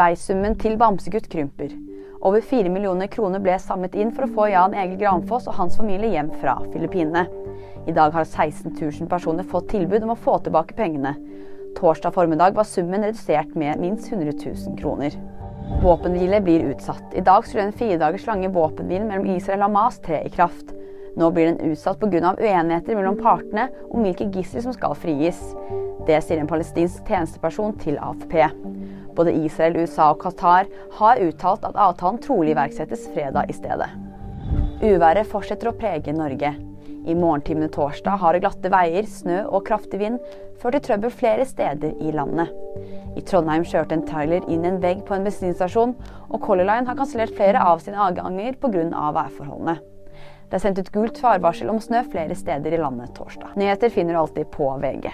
Spleisummen til Bamsegutt krymper. Over fire millioner kroner ble samlet inn for å få Jan Egil Granfoss og hans familie hjem fra Filippinene. I dag har 16 000 personer fått tilbud om å få tilbake pengene. Torsdag formiddag var summen redusert med minst 100 000 kroner. Våpenhvile blir utsatt. I dag skulle en fire dagers lange våpenhvile mellom Israel og Hamas tre i kraft. Nå blir den utsatt pga. uenigheter mellom partene om hvilke gisler som skal frigis. Det sier en palestinsk tjenesteperson til AFP. Både Israel, USA og Qatar har uttalt at avtalen trolig iverksettes fredag i stedet. Uværet fortsetter å prege Norge. I morgentimene torsdag har glatte veier, snø og kraftig vind ført til trøbbel flere steder i landet. I Trondheim kjørte en trailer inn en vegg på en bensinstasjon, og Color Line har kansellert flere av sine avganger pga. værforholdene. Det er sendt ut gult farvarsel om snø flere steder i landet torsdag. Nyheter finner du alltid på VG.